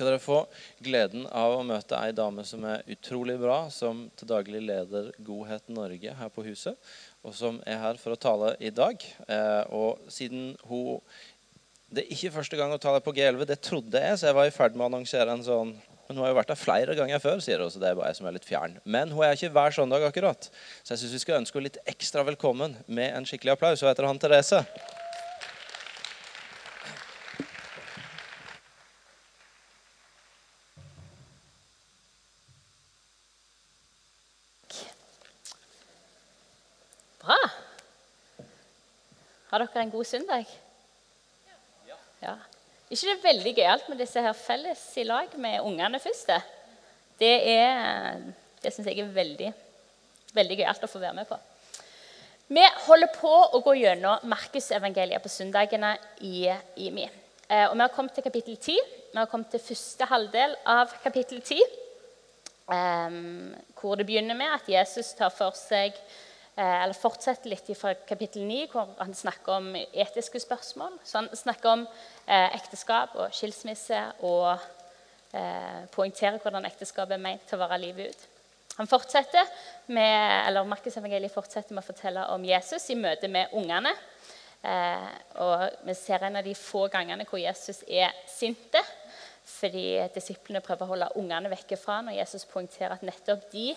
skal dere få gleden av å møte ei dame som er utrolig bra, som til daglig leder Godhet Norge her på huset, og som er her for å tale i dag. Eh, og siden hun Det er ikke første gang hun taler på G11, det trodde jeg, så jeg var i ferd med å annonsere en sånn men hun har jo vært her flere ganger før, sier hun, så det er bare jeg som er litt fjern. Men hun er ikke hver søndag akkurat. Så jeg syns vi skal ønske henne litt ekstra velkommen med en skikkelig applaus. Hun heter han Therese. Bra. Har dere en god søndag? Ja. ikke det er veldig gøyalt med disse her felles i lag med ungene først? Det, er, det syns jeg er veldig, veldig gøyalt å få være med på. Vi holder på å gå gjennom Markusevangeliet på søndagene i IMI. Eh, og vi har kommet til kapittel 10. Vi har kommet til første halvdel av kapittel 10. Um, hvor det begynner med at Jesus tar for seg Eh, eller fortsetter litt fra kapittel 9, hvor han snakker om etiske spørsmål. Så han snakker om eh, ekteskap og skilsmisse og eh, poengterer hvordan ekteskapet er ment til å vare livet ut. Han fortsetter med, eller Markus evangeliet fortsetter med å fortelle om Jesus i møte med ungene. Eh, og Vi ser en av de få gangene hvor Jesus er sinte. Fordi disiplene prøver å holde ungene vekke fra når Jesus poengterer at nettopp de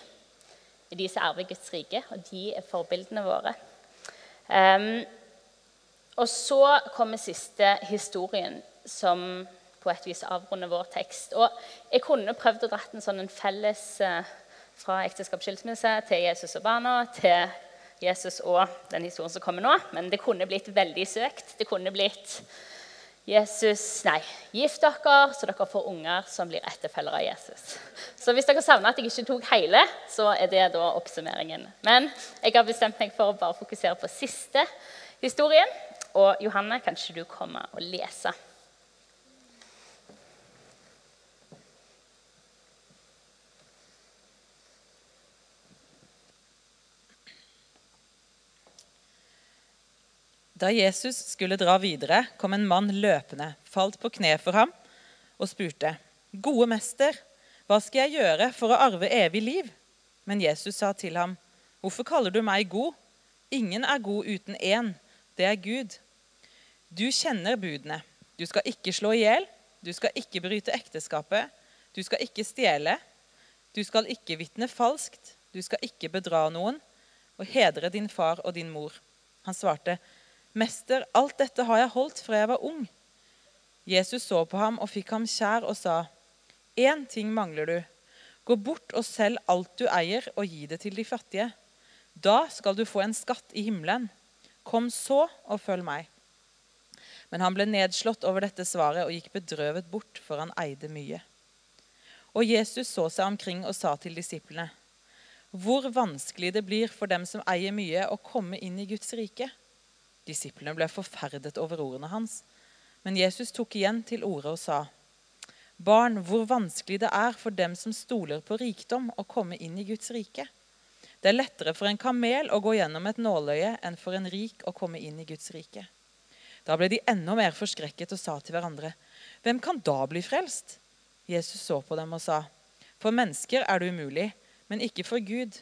er de som arver Guds rike, og de er forbildene våre. Um, og så kommer siste historien, som på et vis avrunder vår tekst. Og Jeg kunne prøvd å dra en sånn en felles uh, fra ekteskapsskilsmisse til Jesus og barna til Jesus og den historien som kommer nå, men det kunne blitt veldig søkt. Det kunne blitt Jesus, nei, gift dere, så dere får unger som blir etterfølgere av Jesus. Så hvis dere savner at jeg ikke tok hele, så er det da oppsummeringen. Men jeg har bestemt meg for å bare fokusere på siste historien. Og Johanne, kanskje du kommer og leser? Da Jesus skulle dra videre, kom en mann løpende, falt på kne for ham og spurte, 'Gode mester, hva skal jeg gjøre for å arve evig liv?' Men Jesus sa til ham, 'Hvorfor kaller du meg god? Ingen er god uten én. Det er Gud.' Du kjenner budene. Du skal ikke slå i hjel. Du skal ikke bryte ekteskapet. Du skal ikke stjele. Du skal ikke vitne falskt. Du skal ikke bedra noen. Og hedre din far og din mor. Han svarte, 'Mester, alt dette har jeg holdt fra jeg var ung.' Jesus så på ham og fikk ham kjær og sa, 'Én ting mangler du. Gå bort og selg alt du eier, og gi det til de fattige.' 'Da skal du få en skatt i himmelen. Kom så og følg meg.' Men han ble nedslått over dette svaret og gikk bedrøvet bort, for han eide mye. Og Jesus så seg omkring og sa til disiplene.: Hvor vanskelig det blir for dem som eier mye, å komme inn i Guds rike. Disiplene ble forferdet over ordene hans. Men Jesus tok igjen til orde og sa, Barn, hvor vanskelig det er for dem som stoler på rikdom, å komme inn i Guds rike. Det er lettere for en kamel å gå gjennom et nåløye enn for en rik å komme inn i Guds rike. Da ble de enda mer forskrekket og sa til hverandre, Hvem kan da bli frelst? Jesus så på dem og sa, For mennesker er det umulig, men ikke for Gud.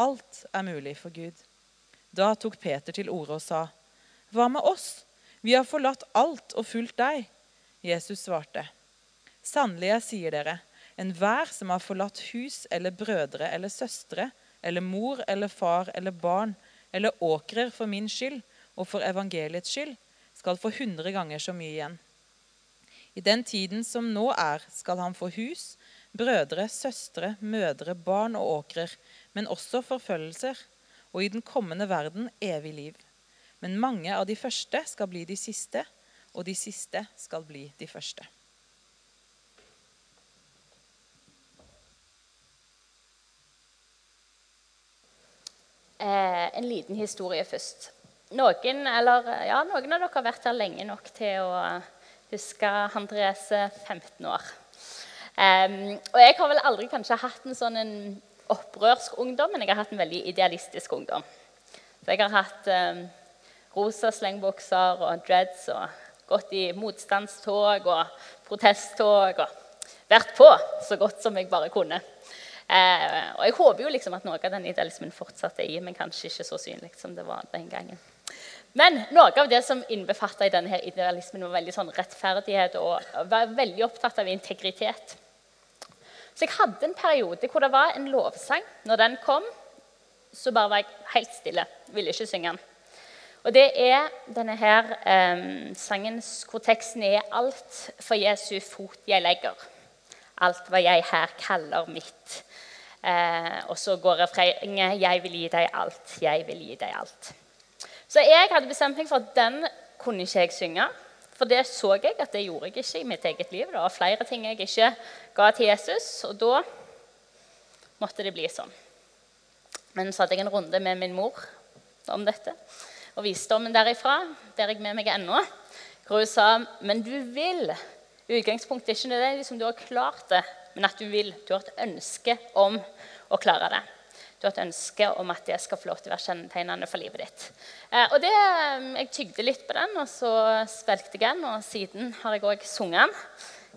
Alt er mulig for Gud. Da tok Peter til orde og sa, hva med oss? Vi har forlatt alt og fulgt deg. Jesus svarte, Sannelig, jeg sier dere, enhver som har forlatt hus eller brødre eller søstre eller mor eller far eller barn eller åkrer for min skyld og for evangeliets skyld, skal få hundre ganger så mye igjen. I den tiden som nå er, skal han få hus, brødre, søstre, mødre, barn og åkrer, men også forfølgelser, og i den kommende verden evig liv. Men mange av de første skal bli de siste, og de siste skal bli de første. Eh, en liten historie først. Noen, eller, ja, noen, av dere har vært her lenge nok til å huske han Therese 15 år. Um, og jeg har vel aldri kanskje hatt en sånn en opprørsk ungdom, men jeg har hatt en veldig idealistisk ungdom. Så jeg har hatt um, rosa slengbukser og dreads og gått i motstandstog og protesttog. Og vært på så godt som jeg bare kunne. Eh, og jeg håper jo liksom at noe av den idealismen fortsatt er i, men kanskje ikke så synlig som det var den gangen. Men noe av det som innbefatta i denne idealismen, var veldig sånn rettferdighet og var veldig opptatt av integritet. Så jeg hadde en periode hvor det var en lovsang. Når den kom, så bare var jeg helt stille. Ville ikke synge den. Og det er denne her eh, sangen hvor teksten er 'Alt for Jesu fot jeg legger'. Alt hva jeg her kaller mitt. Eh, og så går refrenget 'Jeg vil gi deg alt, jeg vil gi deg alt'. Så jeg hadde bestemt meg for at den kunne ikke jeg synge. For det så jeg at det gjorde jeg ikke i mitt eget liv. Det var flere ting jeg ikke ga til Jesus, og da måtte det bli sånn. Men så hadde jeg en runde med min mor om dette. Og visdommen derifra der jeg med meg ennå. Hvor hun sa men du vil. Utgangspunktet er ikke nødvendigvis om du har klart det, men at du vil. Du har et ønske om å klare det. Du har et ønske om at det skal få lov til å være kjennetegnende for livet ditt. Eh, og det, eh, Jeg tygde litt på den, og så spilte jeg den. Og siden har jeg òg sunget den.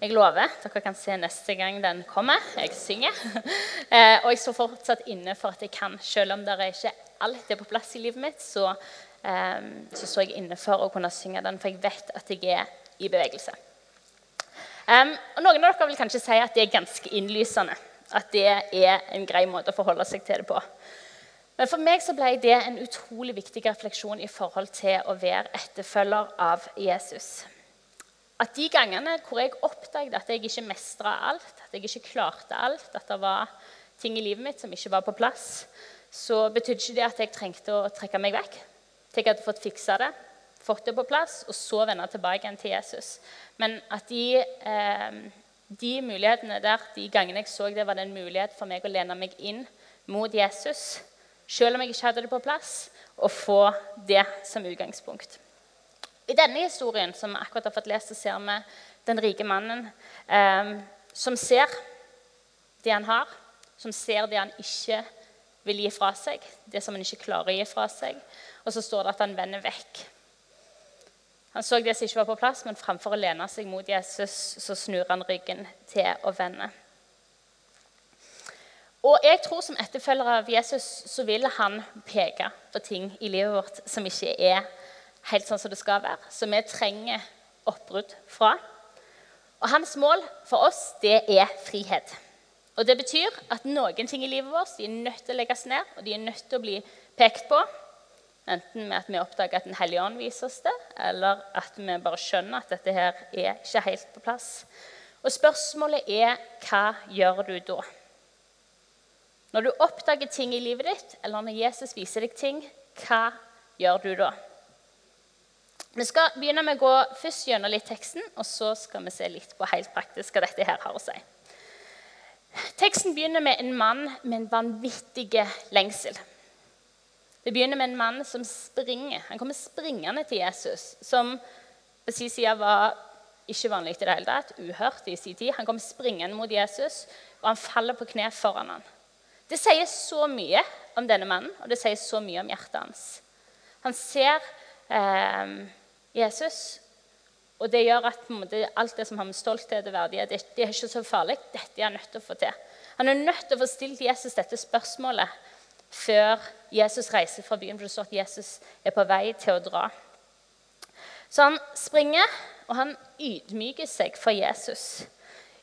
Jeg lover. Dere kan se neste gang den kommer. Jeg synger. Eh, og jeg står fortsatt inne for at jeg kan. Selv om det ikke alt er på plass i livet mitt, så, så står jeg inne for å kunne synge den, for jeg vet at jeg er i bevegelse. Um, og Noen av dere vil kanskje si at det er ganske innlysende. At det er en grei måte å forholde seg til det på. Men for meg så ble det en utrolig viktig refleksjon i forhold til å være etterfølger av Jesus. At de gangene hvor jeg oppdaget at jeg ikke mestra alt, at jeg ikke klarte alt, at det var ting i livet mitt som ikke var på plass, så betydde ikke det at jeg trengte å trekke meg vekk. At jeg hadde fått fiksa det, fått det på plass, og så vende tilbake igjen til Jesus. Men at de, eh, de mulighetene der, de gangene jeg så det, var det en mulighet for meg å lene meg inn mot Jesus, selv om jeg ikke hadde det på plass, og få det som utgangspunkt. I denne historien som vi akkurat har fått lest, så ser vi den rike mannen eh, som ser det han har, som ser det han ikke vil gi fra seg, det som han ikke klarer å gi fra seg. Og så står det at han vender vekk. Han så det som ikke var på plass, men framfor å lene seg mot Jesus, så snur han ryggen til å vende. Og jeg tror Som etterfølger av Jesus så vil han peke på ting i livet vårt som ikke er helt sånn som det skal være, som vi trenger oppbrudd fra. Og Hans mål for oss det er frihet. Og Det betyr at noen ting i livet vårt de er nødt til å legges ned, og de er nødt til å bli pekt på. Enten med at vi oppdager at Den hellige ånd viser oss det, eller at vi bare skjønner at dette her er ikke helt på plass. Og Spørsmålet er hva gjør du da? Når du oppdager ting i livet ditt, eller når Jesus viser deg ting, hva gjør du da? Vi skal begynne med å gå først gjennom litt teksten, og så skal vi se litt på helt praktisk hva dette her har å si. Teksten begynner med en mann med en vanvittig lengsel. Det begynner med en mann som springer. Han kommer springende til Jesus, som på sin side var ikke vanlig i det hele tatt, uhørt i sin tid. Han kommer springende mot Jesus, og han faller på kne foran ham. Det sier så mye om denne mannen, og det sier så mye om hjertet hans. Han ser eh, Jesus, og det gjør at måte, alt det som har med stolthet og verdighet, det, det er ikke så farlig. Dette er han nødt til å få til. Han er nødt til å få stilt Jesus dette spørsmålet før Jesus reiser fra byen. For det står at Jesus er på vei til å dra. Så han springer, og han ydmyker seg for Jesus.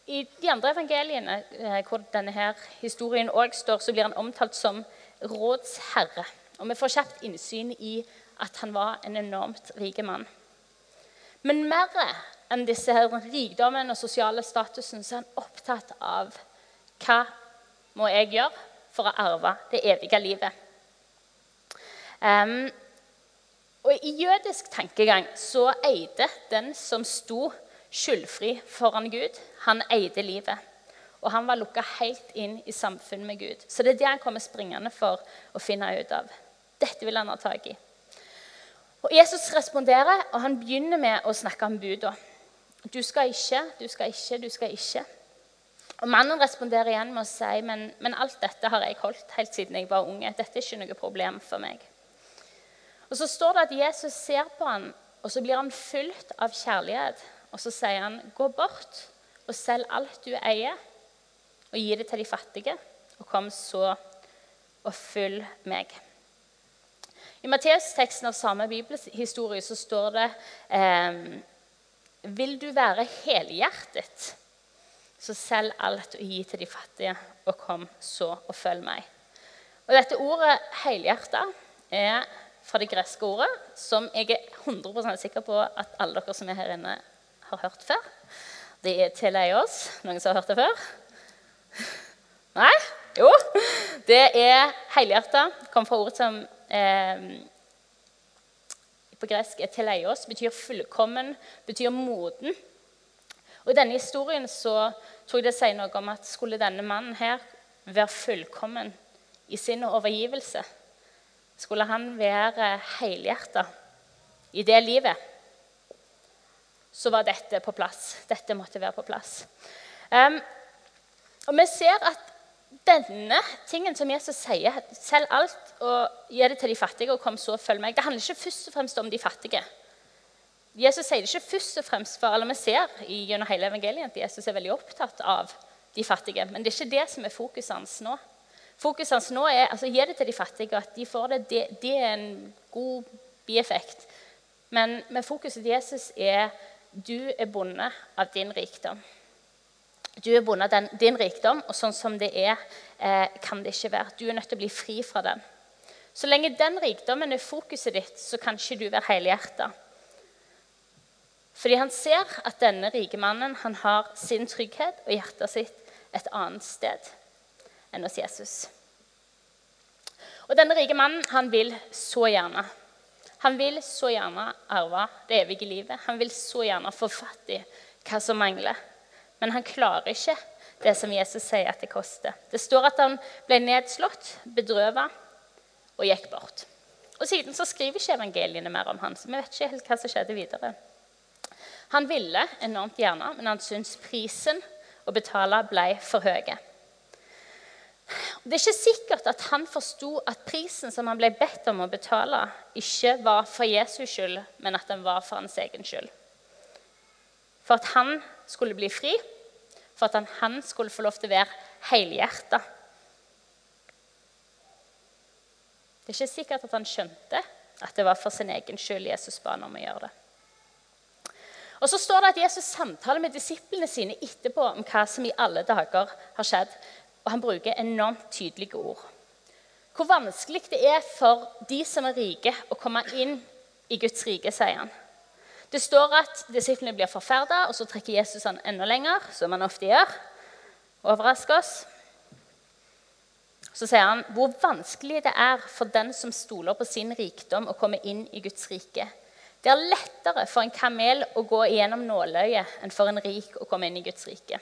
I de andre evangeliene eh, hvor denne her historien også står, så blir han omtalt som rådsherre. Og vi får kjapt innsyn i at han var en enormt rik mann. Men mer enn disse her rikdommen og sosiale statusen så er han opptatt av hva må jeg gjøre for å arve det evige livet. Um, og I jødisk tankegang så eide den som sto skyldfri foran Gud, han eide livet. Og han var lukka helt inn i samfunnet med Gud. Så det er det han kommer springende for å finne ut av. Dette vil han ha tak i. Og Jesus responderer, og han begynner med å snakke om buda. Du skal ikke, du skal ikke, du skal ikke. Og Mannen responderer igjen med å si men, men alt dette har jeg holdt helt siden jeg var unge. Dette er ikke noe problem for meg. Og Så står det at Jesus ser på ham, og så blir han fylt av kjærlighet. Og så sier han, 'Gå bort og selg alt du eier, og gi det til de fattige, og kom så og følg meg. I Matteus-teksten av samme bibelhistorie så står det eh, Vil du være helhjertet, så selg alt og gi til de fattige, og kom så og følg meg. Og Dette ordet helhjerta er fra det greske ordet, som jeg er 100% sikker på at alle dere som er her inne, har hørt før. Det er teleios. Noen som har hørt det før? Nei? Jo. Det er helhjerta. Kom fra ordet som eh, på gresk er teleios, betyr fullkommen, betyr moden. Og I denne historien så tror jeg det sier noe om at skulle denne mannen her være fullkommen i sin overgivelse, skulle han være helhjerta i det livet, så var dette på plass. Dette måtte være på plass. Um, og vi ser at denne tingen som Jesus sier, selg alt og gi det til de fattige, og kom så og følg meg, det handler ikke først og fremst om de fattige. Jesus sier det ikke først og fremst for alle vi ser gjennom hele evangeliet at Jesus er veldig opptatt av de fattige. Men det er ikke det som er fokuset hans nå. Fokuset hans nå er altså gi det til de fattige. At de får det, det, det er en god bieffekt. Men, men fokuset til Jesus er du er bonde av din rikdom. Du er bonde av din rikdom, og sånn som det er, eh, kan det ikke være. Du er nødt til å bli fri fra den. Så lenge den rikdommen er fokuset ditt, så kan ikke du være helhjerta. Fordi han ser at denne rike mannen han har sin trygghet og hjertet sitt et annet sted enn hos Jesus. Og Denne rike mannen han vil så gjerne han vil så gjerne arve det evige livet. Han vil så gjerne få fatt i hva som mangler. Men han klarer ikke det som Jesus sier at det koster. Det står at han ble nedslått, bedrøvet og gikk bort. Og Siden så skriver ikke evangeliene mer om han, så vi vet ikke helt hva som skjedde videre. Han ville enormt gjerne, men han syntes prisen å betale ble for høye. Det er ikke sikkert at han forsto at prisen som han ble bedt om å betale, ikke var for Jesus skyld, men at den var for hans egen skyld. For at han skulle bli fri, for at han, skulle få lov til å være helhjerta. Det er ikke sikkert at han skjønte at det var for sin egen skyld Jesus ba ham om å gjøre det. Og Så står det at Jesus samtaler med disiplene sine etterpå om hva som i alle dager har skjedd. Og han bruker enormt tydelige ord. Hvor vanskelig det er for de som er rike, å komme inn i Guds rike, sier han. Det står at disiplene blir forferda, og så trekker Jesus han enda lenger, som han ofte gjør. Overrasker oss. Så sier han hvor vanskelig det er for den som stoler på sin rikdom, å komme inn i Guds rike. Det er lettere for en kamel å gå gjennom nåløyet enn for en rik å komme inn i Guds rike.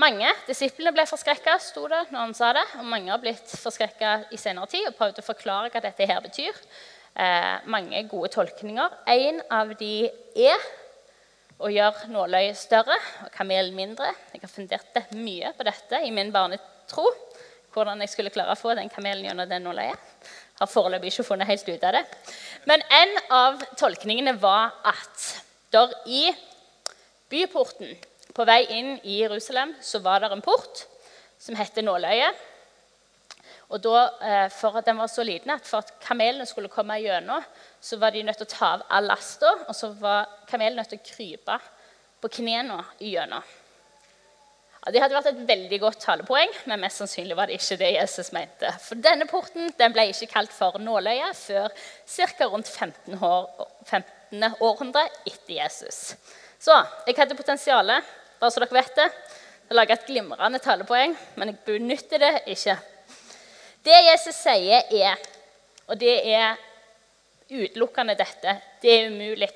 Mange disiplene ble forskrekka, sto det når han sa det. Og mange har blitt forskrekka i senere tid og prøvd å forklare hva dette her betyr eh, mange gode tolkninger. En av de er å gjøre nåløyet større og kamelen mindre. Jeg har fundert mye på dette i min barnetro. Hvordan jeg skulle klare å få den kamelen gjennom det nåløyet. Har foreløpig ikke funnet helt ut av det. Men en av tolkningene var at der i byporten på vei inn i Jerusalem så var det en port som heter Nåløyet. Og da, eh, for at den var så liten at for at kamelene skulle komme gjennom, så var de nødt til å ta av all lasta, og så var kamelene nødt til å krype på knærne gjennom. Det hadde vært et veldig godt talepoeng, men mest sannsynlig var det ikke det Jesus mente. For denne porten den ble ikke kalt for nåløyet før ca. rundt 15. År, 15. århundre etter Jesus. Så jeg hadde potensialet, bare så dere vet det, til å lage et glimrende talepoeng, men jeg benytter det ikke. Det Jesus sier, er Og det er utelukkende dette det er umulig.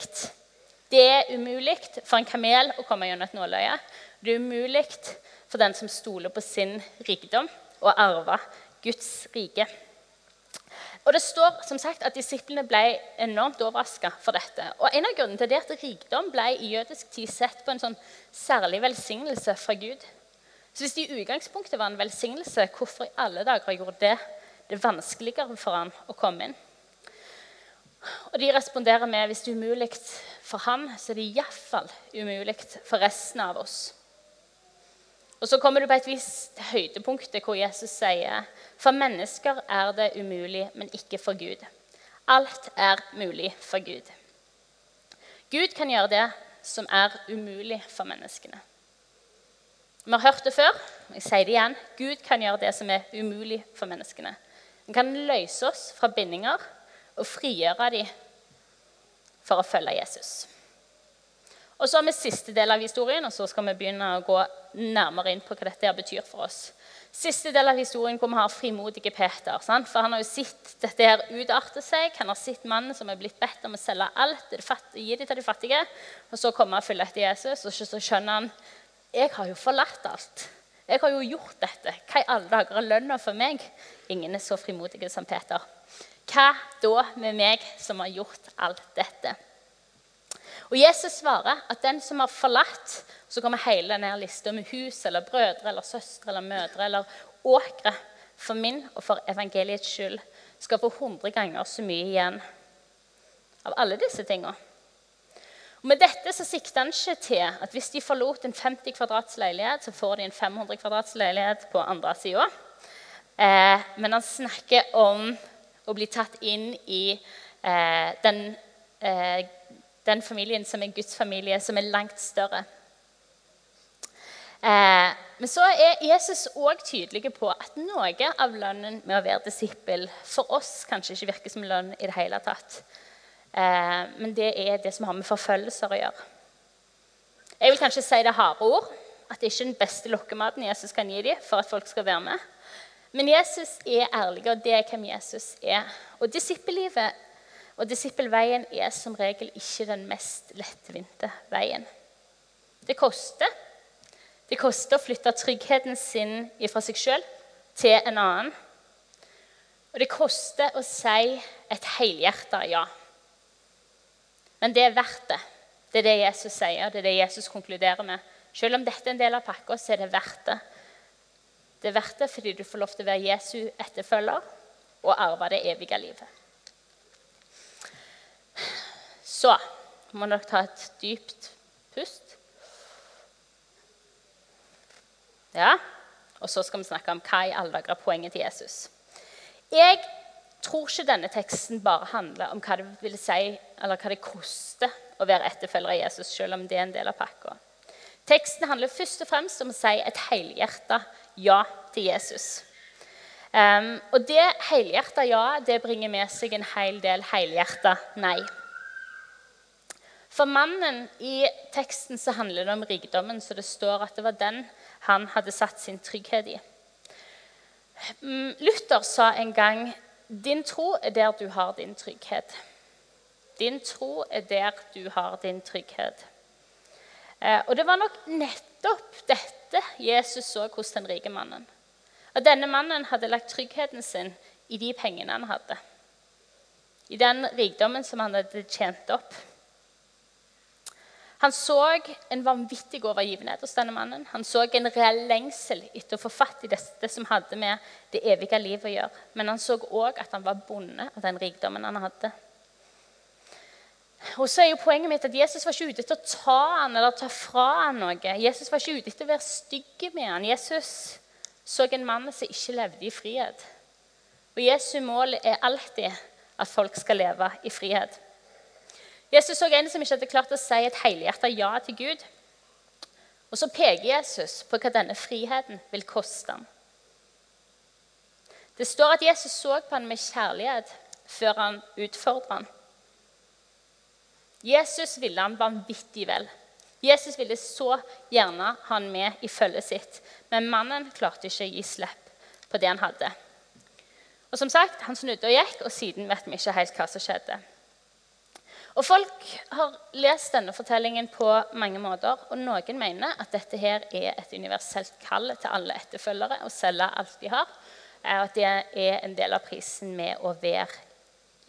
Det er umulig for en kamel å komme gjennom et nåløye. Det er umulig for den som stoler på sin rikdom, å arve Guds rike. Og det står som sagt at Disiplene ble enormt overraska for dette. Og En av grunnene til det er at rikdom ble i jødisk tid sett på en sånn særlig velsignelse fra Gud. Så hvis det i utgangspunktet var en velsignelse, hvorfor i alle dager gjorde det det vanskeligere for han å komme inn? Og De responderer med hvis det er umulig for han så er det iallfall umulig for resten av oss. Og Så kommer du på et visst høydepunkt hvor Jesus sier for mennesker er det umulig, men ikke for Gud. Alt er mulig for Gud. Gud kan gjøre det som er umulig for menneskene. Vi har hørt det før, og jeg sier det igjen. Gud kan gjøre det som er umulig for menneskene. Han kan løse oss fra bindinger og frigjøre dem for å følge Jesus. Og så har vi siste del av historien, og så skal vi begynne å gå nærmere inn på hva dette betyr for oss. Siste del av historien hvor vi har frimodige Peter. Sant? For Han har jo sett dette her utarte seg. Han har sett mannen som er blitt bedt om å selge alt, gi det til de fattige, og så komme og følge etter Jesus. Og så skjønner han jeg har jo forlatt alt. Jeg har jo gjort dette. Hva i alle dager er lønna for meg? Ingen er så frimodige som Peter. Hva da med meg som har gjort alt dette? Og Jesus svarer at den som har forlatt Så kommer hele denne lista med hus eller brødre eller søstre eller mødre eller åkre for min og for evangeliets skyld, skal få 100 ganger så mye igjen av alle disse tingene. Og Med dette så sikter han ikke til at hvis de forlot en 50 kvadrats leilighet, så får de en 500 kvadrats leilighet på andre sida. Eh, men han snakker om å bli tatt inn i eh, den eh, den familien som er Guds familie, som er langt større. Eh, men så er Jesus òg tydelig på at noe av lønnen med å være disippel for oss kanskje ikke virker som lønn i det hele tatt. Eh, men det er det som har med forfølgelser å gjøre. Jeg vil kanskje si det harde ord, at det ikke er den beste lokkematen Jesus kan gi dem for at folk skal være med. Men Jesus er ærlig, og det er hvem Jesus er. Og disippellivet og disippelveien er som regel ikke den mest lettvinte veien. Det koster. Det koster å flytte tryggheten sin fra seg sjøl til en annen. Og det koster å si et helhjerta ja. Men det er verdt det. Det er det Jesus sier, det er det Jesus konkluderer med. Selv om dette er en del av pakka, så er det verdt det. Det er verdt det fordi du får lov til å være Jesu etterfølger og arve det evige livet. Så må dere ta et dypt pust. Ja, og så skal vi snakke om hva i alle dager er poenget til Jesus. Jeg tror ikke denne teksten bare handler om hva det vil si, eller hva det koster å være etterfølger av Jesus, selv om det er en del av pakka. Teksten handler først og fremst om å si et helhjerta ja til Jesus. Um, og det helhjerta ja det bringer med seg en hel del helhjerta nei. For mannen i teksten så handler det om rikdommen, så det står at det var den han hadde satt sin trygghet i. Mm, Luther sa en gang din tro er der du har din trygghet. Din tro er der du har din trygghet. Eh, og det var nok nettopp dette Jesus så hos den rike mannen. At denne mannen hadde lagt tryggheten sin i de pengene han hadde. I den rikdommen som han hadde tjent opp. Han så en vanvittig overgivenhet hos denne mannen. Han så en reell lengsel etter å få fatt i det som hadde med det evige livet å gjøre. Men han så òg at han var bonde av den rikdommen han hadde. Og så er jo Poenget mitt at Jesus var ikke ute til å ta han eller ta fra han noe. Jesus var ikke ute til å være stygg med han. Jesus så en mann som ikke levde i frihet. Og Jesu mål er alltid at folk skal leve i frihet. Jesus så en som ikke hadde klart å si et helhjertet ja til Gud. Og så peker Jesus på hva denne friheten vil koste ham. Det står at Jesus så på ham med kjærlighet før han utfordret ham. Jesus ville han vanvittig vel. Jesus ville så gjerne ha han med i følget sitt, men mannen klarte ikke å gi slipp på det han hadde. Og som sagt, Han snudde og gikk, og siden vet vi ikke helt hva som skjedde. Og Folk har lest denne fortellingen på mange måter, og noen mener at dette her er et universelt kall til alle etterfølgere å selge alt de har, og at det er en del av prisen med å være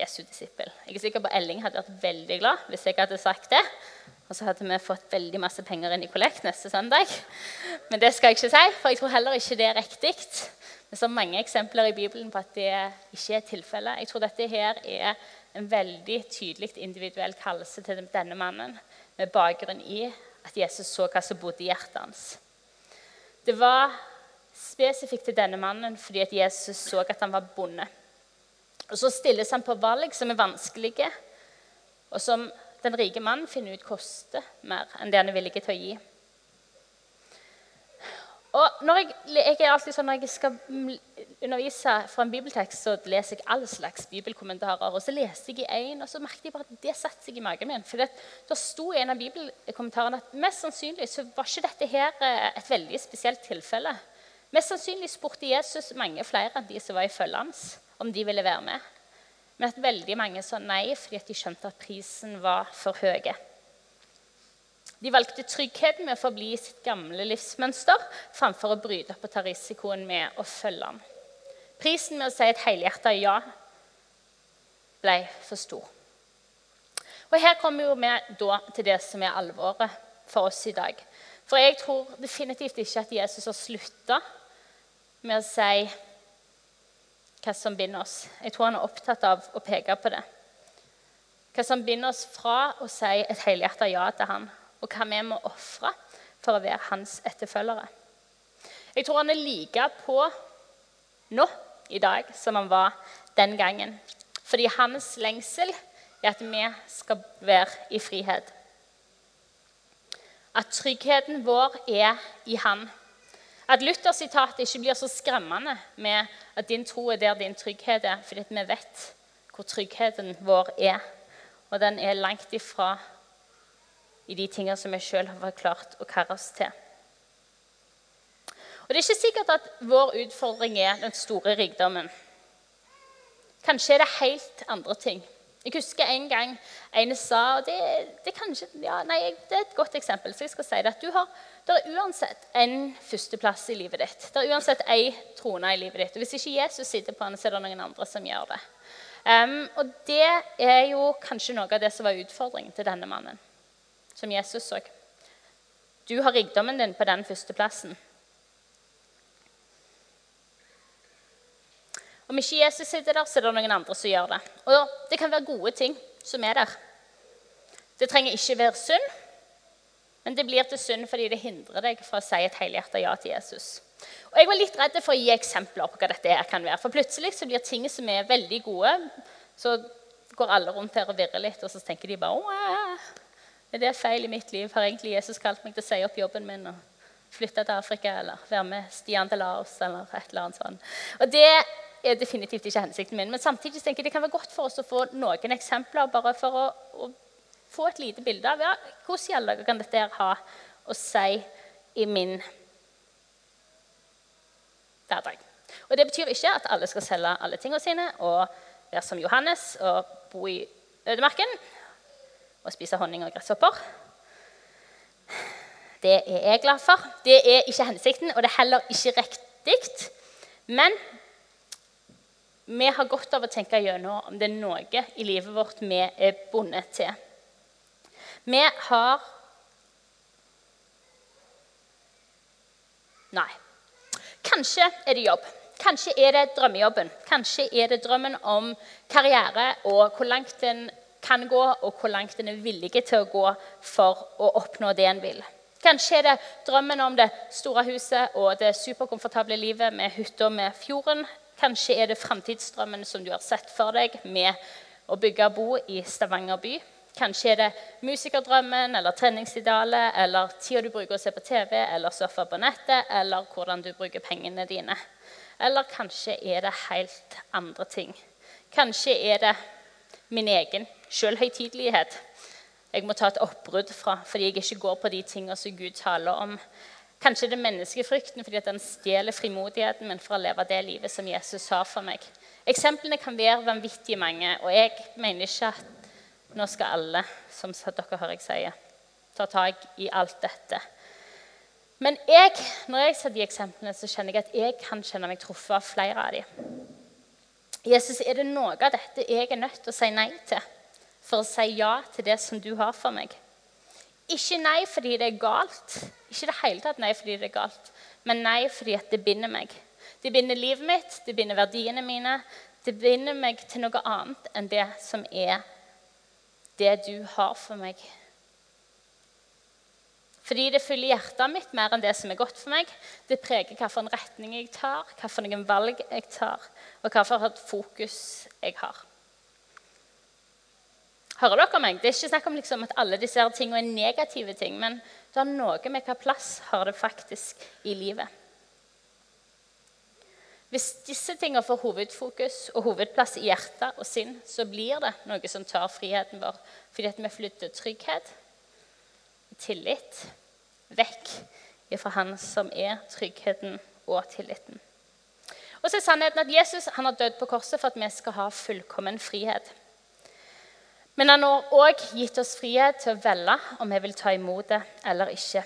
Jesu disippel. Jeg er sikker på Elling hadde vært veldig glad hvis jeg hadde sagt det. Og så hadde vi fått veldig masse penger inn i kollekt neste søndag. Men det skal jeg ikke si, for jeg tror heller ikke det er riktig. Er så mange eksempler i Bibelen på at det ikke er tilfellet. Jeg tror dette her er en veldig tydelig individuell kallelse til denne mannen, med bakgrunn i at Jesus så hva som bodde i hjertet hans. Det var spesifikt til denne mannen fordi at Jesus så at han var bonde. Og Så stilles han på valg som er vanskelige, og som den rike mannen finner ut koster mer enn det han er villig til å gi. Og jeg, jeg, er alltid sånn, når jeg skal undervise fra en bibeltekst, så leser jeg all slags bibelkommentarer. Og så leste jeg i en, og så merket jeg bare at det satte seg i magen min. For det, det sto i en av bibelkommentarene at mest sannsynlig så var ikke dette her eh, et veldig spesielt tilfelle. Mest sannsynlig spurte Jesus mange flere enn de som var i følget hans, om de ville være med. Men at veldig mange sa nei fordi de skjønte at prisen var for høy. De valgte tryggheten med å forbli i sitt gamle livsmønster framfor å bryte opp og ta risikoen med å følge ham. Prisen med å si et helhjerta ja ble for stor. Og Her kommer vi da til det som er alvoret for oss i dag. For jeg tror definitivt ikke at Jesus har slutta med å si hva som binder oss. Jeg tror han er opptatt av å peke på det. Hva som binder oss fra å si et helhjertet ja til han og hva vi må ofre for å være hans etterfølgere. Jeg tror han er like på nå i dag som han var den gangen. Fordi hans lengsel er at vi skal være i frihet. At tryggheten vår er i Han. At Luther-sitatet ikke blir så skremmende med at din tro er der din trygghet er, fordi vi vet hvor tryggheten vår er. Og den er langt ifra i de tingene som vi sjøl har klart å karre oss til. Og Det er ikke sikkert at vår utfordring er den store rikdommen. Kanskje er det helt andre ting. Jeg husker en gang en sa og det, det, kanskje, ja, nei, det, er et godt eksempel. så jeg skal si Det at du har, det er uansett en førsteplass i livet ditt. Det er uansett ei trone i livet ditt. Og Hvis ikke Jesus sitter på den, så er det noen andre som gjør det. Um, og Det er jo kanskje noe av det som var utfordringen til denne mannen som Jesus så. Du har rikdommen din på den førsteplassen. Om ikke Jesus sitter der, så er det noen andre som gjør det. Og det kan være gode ting som er der. Det trenger ikke være synd, men det blir til synd fordi det hindrer deg fra å si et helhjertet ja til Jesus. Og Jeg var litt redd for å gi eksempler på hva dette kan være. For plutselig så blir ting som er veldig gode, så går alle rundt her og virrer litt, og så tenker de bare Åh, er det feil i mitt liv? Har egentlig Jesus kalt meg til å si opp jobben min og flytte til Afrika eller være med Stian til Laos eller et eller annet sånt? Og det er definitivt ikke hensikten min. Men samtidig tenker jeg det kan være godt for oss å få noen eksempler bare for å, å få et lite bilde av ja, hvordan i alle dager kan dette ha å si i min hverdag. Og Det betyr ikke at alle skal selge alle tingene sine og være som Johannes og bo i ødemarken og spise honning og gresshopper. Det er jeg glad for. Det er ikke hensikten, og det er heller ikke riktig. Men vi har godt av å tenke gjennom om det er noe i livet vårt vi er bundet til. Vi har Nei. Kanskje er det jobb. Kanskje er det drømmejobben. Kanskje er det drømmen om karriere og hvor langt en kan gå, og hvor langt en er villig til å gå for å oppnå det en vil. Kanskje er det drømmen om det store huset og det superkomfortable livet med hytta med fjorden. Kanskje er det framtidsdrømmen som du har sett for deg med å bygge og bo i Stavanger by. Kanskje er det musikerdrømmen eller treningsidealet eller tida du bruker å se på TV eller surfe på nettet, eller hvordan du bruker pengene dine. Eller kanskje er det helt andre ting. Kanskje er det min egen selvhøytidelighet. Jeg må ta et oppbrudd fra fordi jeg ikke går på de tingene som Gud taler om. Kanskje det er menneskefrykten fordi den stjeler frimodigheten min for å leve det livet som Jesus har for meg. Eksemplene kan være vanvittig mange, og jeg mener ikke at nå skal alle, som dere hører jeg sier, ta tak i alt dette. Men jeg, når jeg ser de eksemplene, så kjenner jeg at jeg kan kjenne meg truffet av flere av dem. Jesus, er det noe av dette jeg er nødt til å si nei til for å si ja til det som du har for meg? Ikke nei fordi det er galt, ikke det hele tatt nei fordi det er galt, men nei fordi det binder meg. Det binder livet mitt, det binder verdiene mine, Det binder meg til noe annet enn det som er det du har for meg. Fordi det fyller hjertet mitt mer enn det som er godt for meg. Det preger hvilken retning jeg tar, hvilke valg jeg tar, og hvilket fokus jeg har. Hører dere meg? Det er ikke snakk om liksom at alle disse tingene er negative ting, men det har noe med hvilken plass har det faktisk i livet. Hvis disse tingene får hovedfokus og hovedplass i hjertet og sinn, så blir det noe som tar friheten vår, fordi at vi flytter trygghet, tillit, vekk fra Han som er tryggheten og tilliten. Og så er sannheten at Jesus har dødd på korset for at vi skal ha fullkommen frihet. Men han har òg gitt oss frihet til å velge om vi vil ta imot det eller ikke.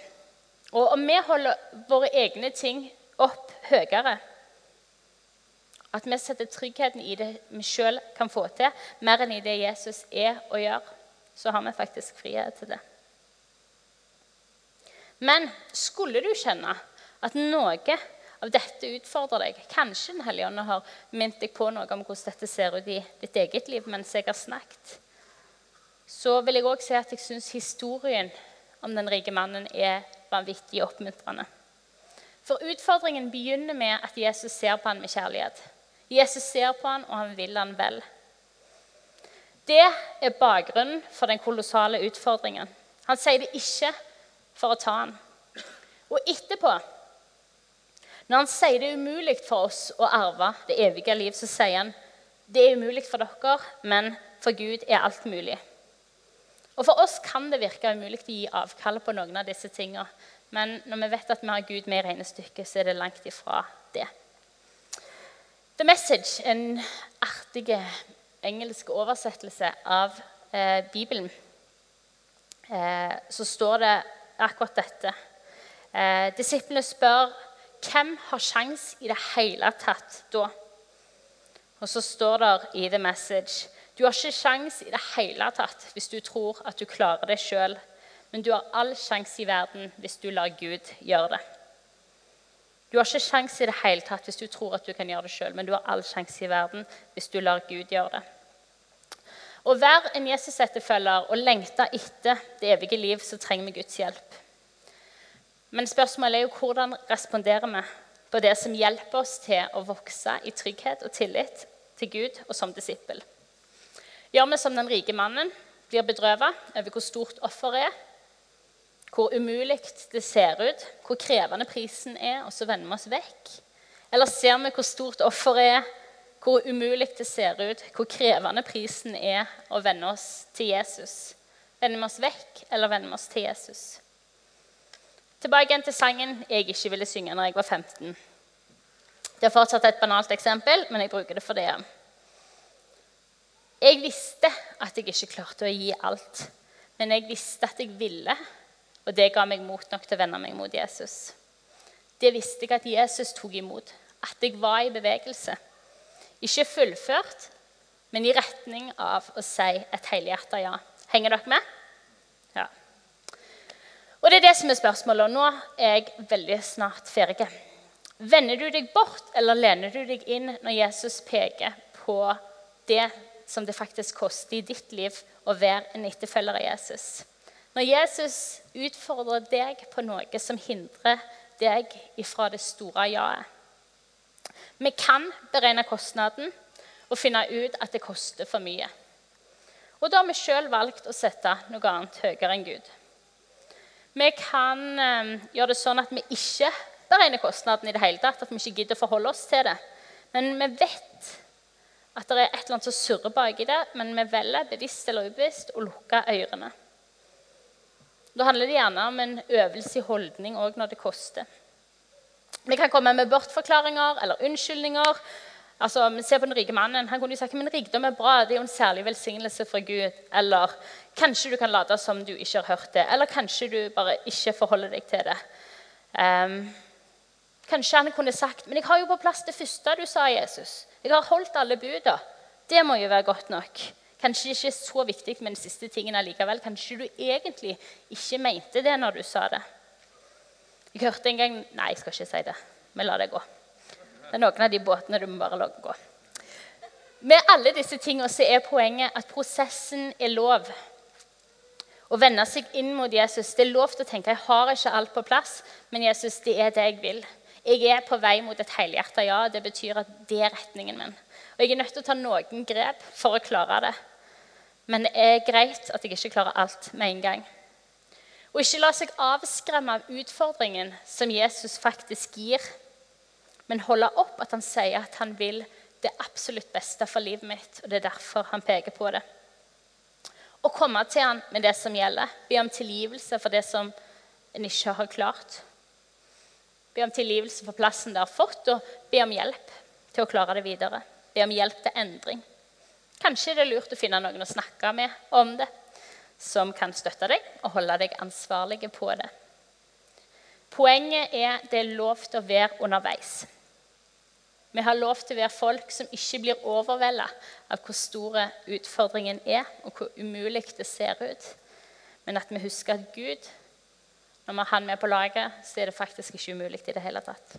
Og om vi holder våre egne ting opp høyere, at vi setter tryggheten i det vi sjøl kan få til, mer enn i det Jesus er og gjør, så har vi faktisk frihet til det. Men skulle du kjenne at noe av dette utfordrer deg Kanskje Den hellige ånd har minnet deg på noe om hvordan dette ser ut i ditt eget liv mens jeg har snakket. Så vil jeg òg si at jeg syns historien om den rike mannen er vanvittig oppmuntrende. For utfordringen begynner med at Jesus ser på han med kjærlighet. Jesus ser på han, og han vil han vel. Det er bakgrunnen for den kolossale utfordringen. Han sier det ikke for å ta han. Og etterpå, når han sier det er umulig for oss å arve det evige liv, så sier han det er umulig for dere, men for Gud er alt mulig. Og For oss kan det virke umulig å gi avkall på noen av disse tingene. Men når vi vet at vi har Gud med i regnestykket, så er det langt ifra det. The Message, en artig engelsk oversettelse av eh, Bibelen, eh, så står det akkurat dette. Eh, disiplene spør hvem har sjans i det hele tatt da? Og så står det i The Message du har ikke sjans i det hele tatt hvis du tror at du klarer det sjøl, men du har all sjanse i verden hvis du lar Gud gjøre det. Du har ikke sjans i det hele tatt hvis du tror at du kan gjøre det sjøl, men du har all sjanse i verden hvis du lar Gud gjøre det. Å være en Jesus-etterfølger og lengte etter det evige liv, så trenger vi Guds hjelp. Men spørsmålet er jo hvordan responderer vi på det som hjelper oss til å vokse i trygghet og tillit til Gud og som disippel. Gjør vi som den rike mannen, blir bedrøvet over hvor stort offeret er, hvor umulig det ser ut, hvor krevende prisen er, og så vender vi oss vekk? Eller ser vi hvor stort offeret er, hvor umulig det ser ut, hvor krevende prisen er å vende oss til Jesus? Vender vi oss vekk, eller vender vi oss til Jesus? Tilbake igjen til sangen jeg ikke ville synge når jeg var 15. Det er fortsatt et banalt eksempel, men jeg bruker det for det. Jeg visste at jeg ikke klarte å gi alt, men jeg visste at jeg ville og det ga meg mot nok til å vende meg mot Jesus. Det visste jeg at Jesus tok imot. At jeg var i bevegelse. Ikke fullført, men i retning av å si et helhjertet ja. Henger dere med? Ja. Og det er det som er spørsmålet. Og nå er jeg veldig snart ferdig. Vender du deg bort, eller lener du deg inn når Jesus peker på det som det faktisk koster i ditt liv å være en etterfølger av Jesus? Når Jesus utfordrer deg på noe som hindrer deg ifra det store ja-et Vi kan beregne kostnaden og finne ut at det koster for mye. Og da har vi sjøl valgt å sette noe annet høyere enn Gud. Vi kan eh, gjøre det sånn at vi ikke beregner kostnaden i det hele tatt. At vi ikke gidder å forholde oss til det. Men vi vet at det er et eller annet som surrer baki det, men vi velger bevisst eller ubevisst å lukke ørene. Da handler det gjerne om en øvelse i holdning òg når det koster. Vi kan komme med bortforklaringer eller unnskyldninger. Altså, ser på Den rike mannen. Han kunne jo sagt men rikdom er bra, det er jo en særlig velsignelse fra Gud. Eller kanskje du kan late som du ikke har hørt det. Eller kanskje du bare ikke forholder deg til det. Um, kanskje han kunne sagt men jeg har jo på plass det første du sa, Jesus. Jeg har holdt alle buda. Det må jo være godt nok. Kanskje ikke så viktig med den siste tingen allikevel. Kanskje du egentlig ikke mente det når du sa det. Jeg hørte en gang Nei, jeg skal ikke si det. Vi lar det gå. Det er noen av de båtene du må bare la gå. Med alle disse tingene så er poenget at prosessen er lov. Å vende seg inn mot Jesus. Det er lov til å tenke jeg har ikke alt på plass, men Jesus, det er det jeg vil. Jeg er på vei mot et helhjerta ja. Det betyr at det er retningen min. Og jeg er nødt til å ta noen grep for å klare det. Men det er greit at jeg ikke klarer alt med en gang. Og ikke la seg avskremme av utfordringen som Jesus faktisk gir, men holde opp at han sier at han vil det absolutt beste for livet mitt. Og det er derfor han peker på det. Å komme til han med det som gjelder. Be om tilgivelse for det som en ikke har klart. Be om tilgivelse for plassen det har fått, og be om hjelp til å klare det videre. Be om hjelp til endring. Kanskje det er lurt å finne noen å snakke med om det, som kan støtte deg og holde deg ansvarlig på det. Poenget er det er lov til å være underveis. Vi har lov til å være folk som ikke blir overvelda av hvor store utfordringen er, og hvor umulig det ser ut. Men at vi husker at Gud, når vi har Han med på laget, så er det faktisk ikke umulig i det hele tatt.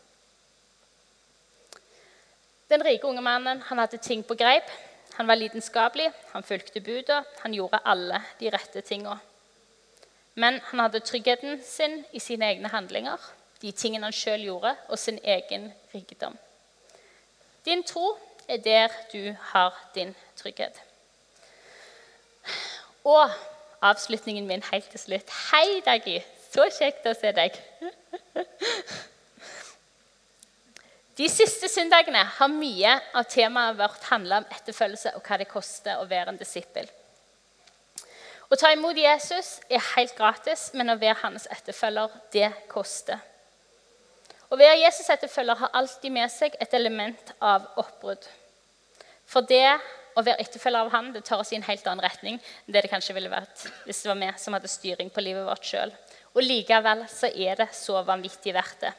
Den rike unge mannen han hadde ting på greip. Han var lidenskapelig, han fulgte buda, han gjorde alle de rette tinga. Men han hadde tryggheten sin i sine egne handlinger, de tingene han sjøl gjorde, og sin egen rikdom. Din tro er der du har din trygghet. Og avslutningen min helt til slutt. Hei, Daggy. Så kjekt å se deg. De siste søndagene har mye av temaet vårt handla om etterfølgelse og hva det koster å være en disippel. Å ta imot Jesus er helt gratis, men å være hans etterfølger, det koster. Å være Jesus' etterfølger har alltid med seg et element av oppbrudd. For det å være etterfølger av han, det tar oss i en helt annen retning enn det det kanskje ville vært hvis det var vi som hadde styring på livet vårt sjøl. Og likevel så er det så vanvittig verdt det.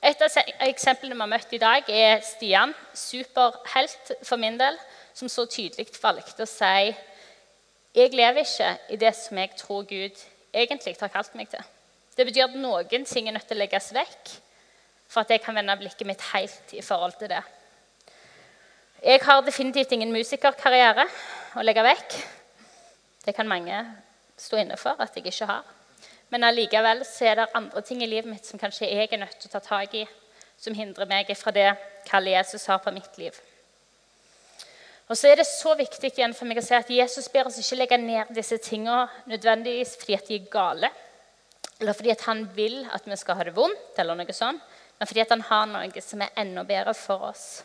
Et av eksemplene vi har møtt i dag, er Stian, superhelt for min del, som så tydelig valgte å si jeg lever ikke i det som jeg tror Gud egentlig har kalt meg til. Det betyr at noen ting er nødt til å legges vekk for at jeg kan vende blikket mitt helt i forhold til det. Jeg har definitivt ingen musikerkarriere å legge vekk. Det kan mange stå inne for at jeg ikke har. Men allikevel er det andre ting i livet mitt som kanskje jeg er nødt til å ta tak i, som hindrer meg fra det kallet Jesus har på mitt liv. Og så er det så viktig igjen for meg å si at Jesus ber oss ikke legge ned disse tingene nødvendigvis fordi at de er gale, eller fordi at han vil at vi skal ha det vondt, eller noe sånt, men fordi at han har noe som er enda bedre for oss.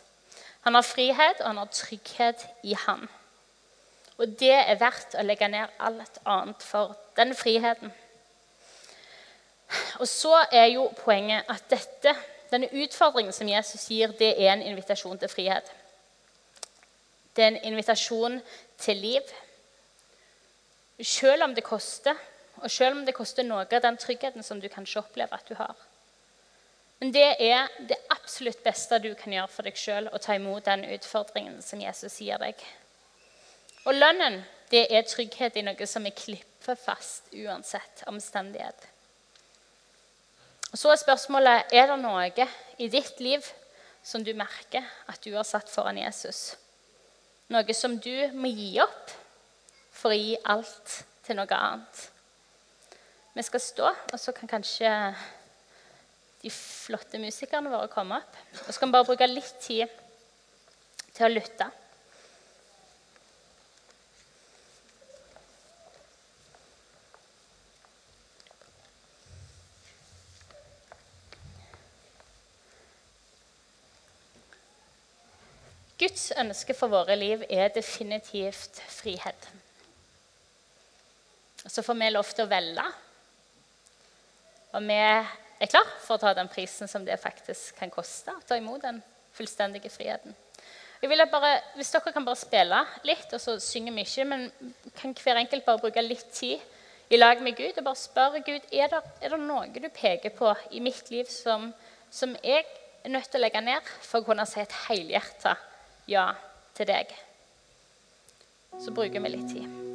Han har frihet, og han har trygghet i ham. Og det er verdt å legge ned alt annet for den friheten. Og så er jo poenget at dette, denne utfordringen som Jesus gir, det er en invitasjon til frihet. Det er en invitasjon til liv. Selv om det koster, og selv om det koster noe av den tryggheten som du kanskje opplever at du har. Men det er det absolutt beste du kan gjøre for deg sjøl, å ta imot den utfordringen som Jesus gir deg. Og lønnen, det er trygghet i noe som er klippefast uansett omstendighet. Og Så er spørsmålet er det noe i ditt liv som du merker at du har satt foran Jesus. Noe som du må gi opp for å gi alt til noe annet. Vi skal stå, og så kan kanskje de flotte musikerne våre komme opp. Og så kan vi bare bruke litt tid til å lytte. Guds ønske for våre liv er definitivt frihet. Så får vi lov til å velge. Og vi er klar for å ta den prisen som det faktisk kan koste å ta imot den fullstendige friheten. Jeg vil bare, hvis dere kan bare spille litt, og så synger vi ikke, men kan hver enkelt bare bruke litt tid i lag med Gud og bare spørre Gud er det, er det noe du peker på i mitt liv som, som jeg er nødt til å legge ned for å kunne si et helhjerta ja til deg. Så bruker vi litt tid.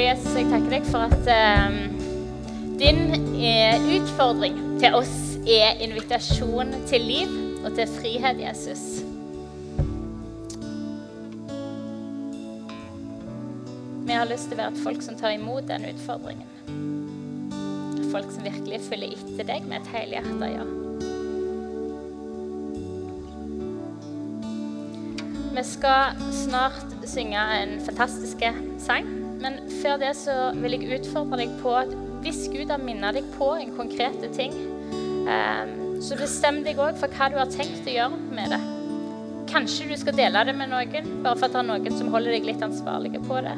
Jesus, jeg takker deg for at eh, din eh, utfordring til oss er invitasjon til liv og til frihet, Jesus. Vi har lyst til å være et folk som tar imot den utfordringen. Folk som virkelig følger etter deg med et helhjerta ja. Vi skal snart synge en fantastisk sang. Men før det så vil jeg utfordre deg på at hvis Gud har minnet deg på en konkret ting, eh, så bestem deg òg for hva du har tenkt å gjøre med det. Kanskje du skal dele det med noen, bare for at det er noen som holder deg litt ansvarlige på det.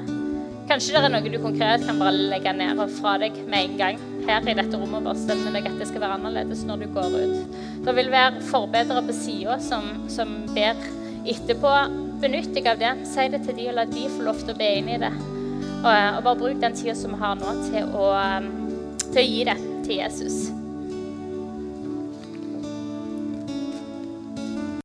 Kanskje det er noe du konkret kan bare legge ned og fra deg med en gang. Her i dette rommet bare stemme deg at det skal være annerledes når du går ut. Det vil være forbedrere på sida som, som, ber etterpå. Benytt deg av det. Si det til de, og la de få lov til å be inn i det. Og, og bare bruk den tida som vi har nå, til å, til å gi det til Jesus.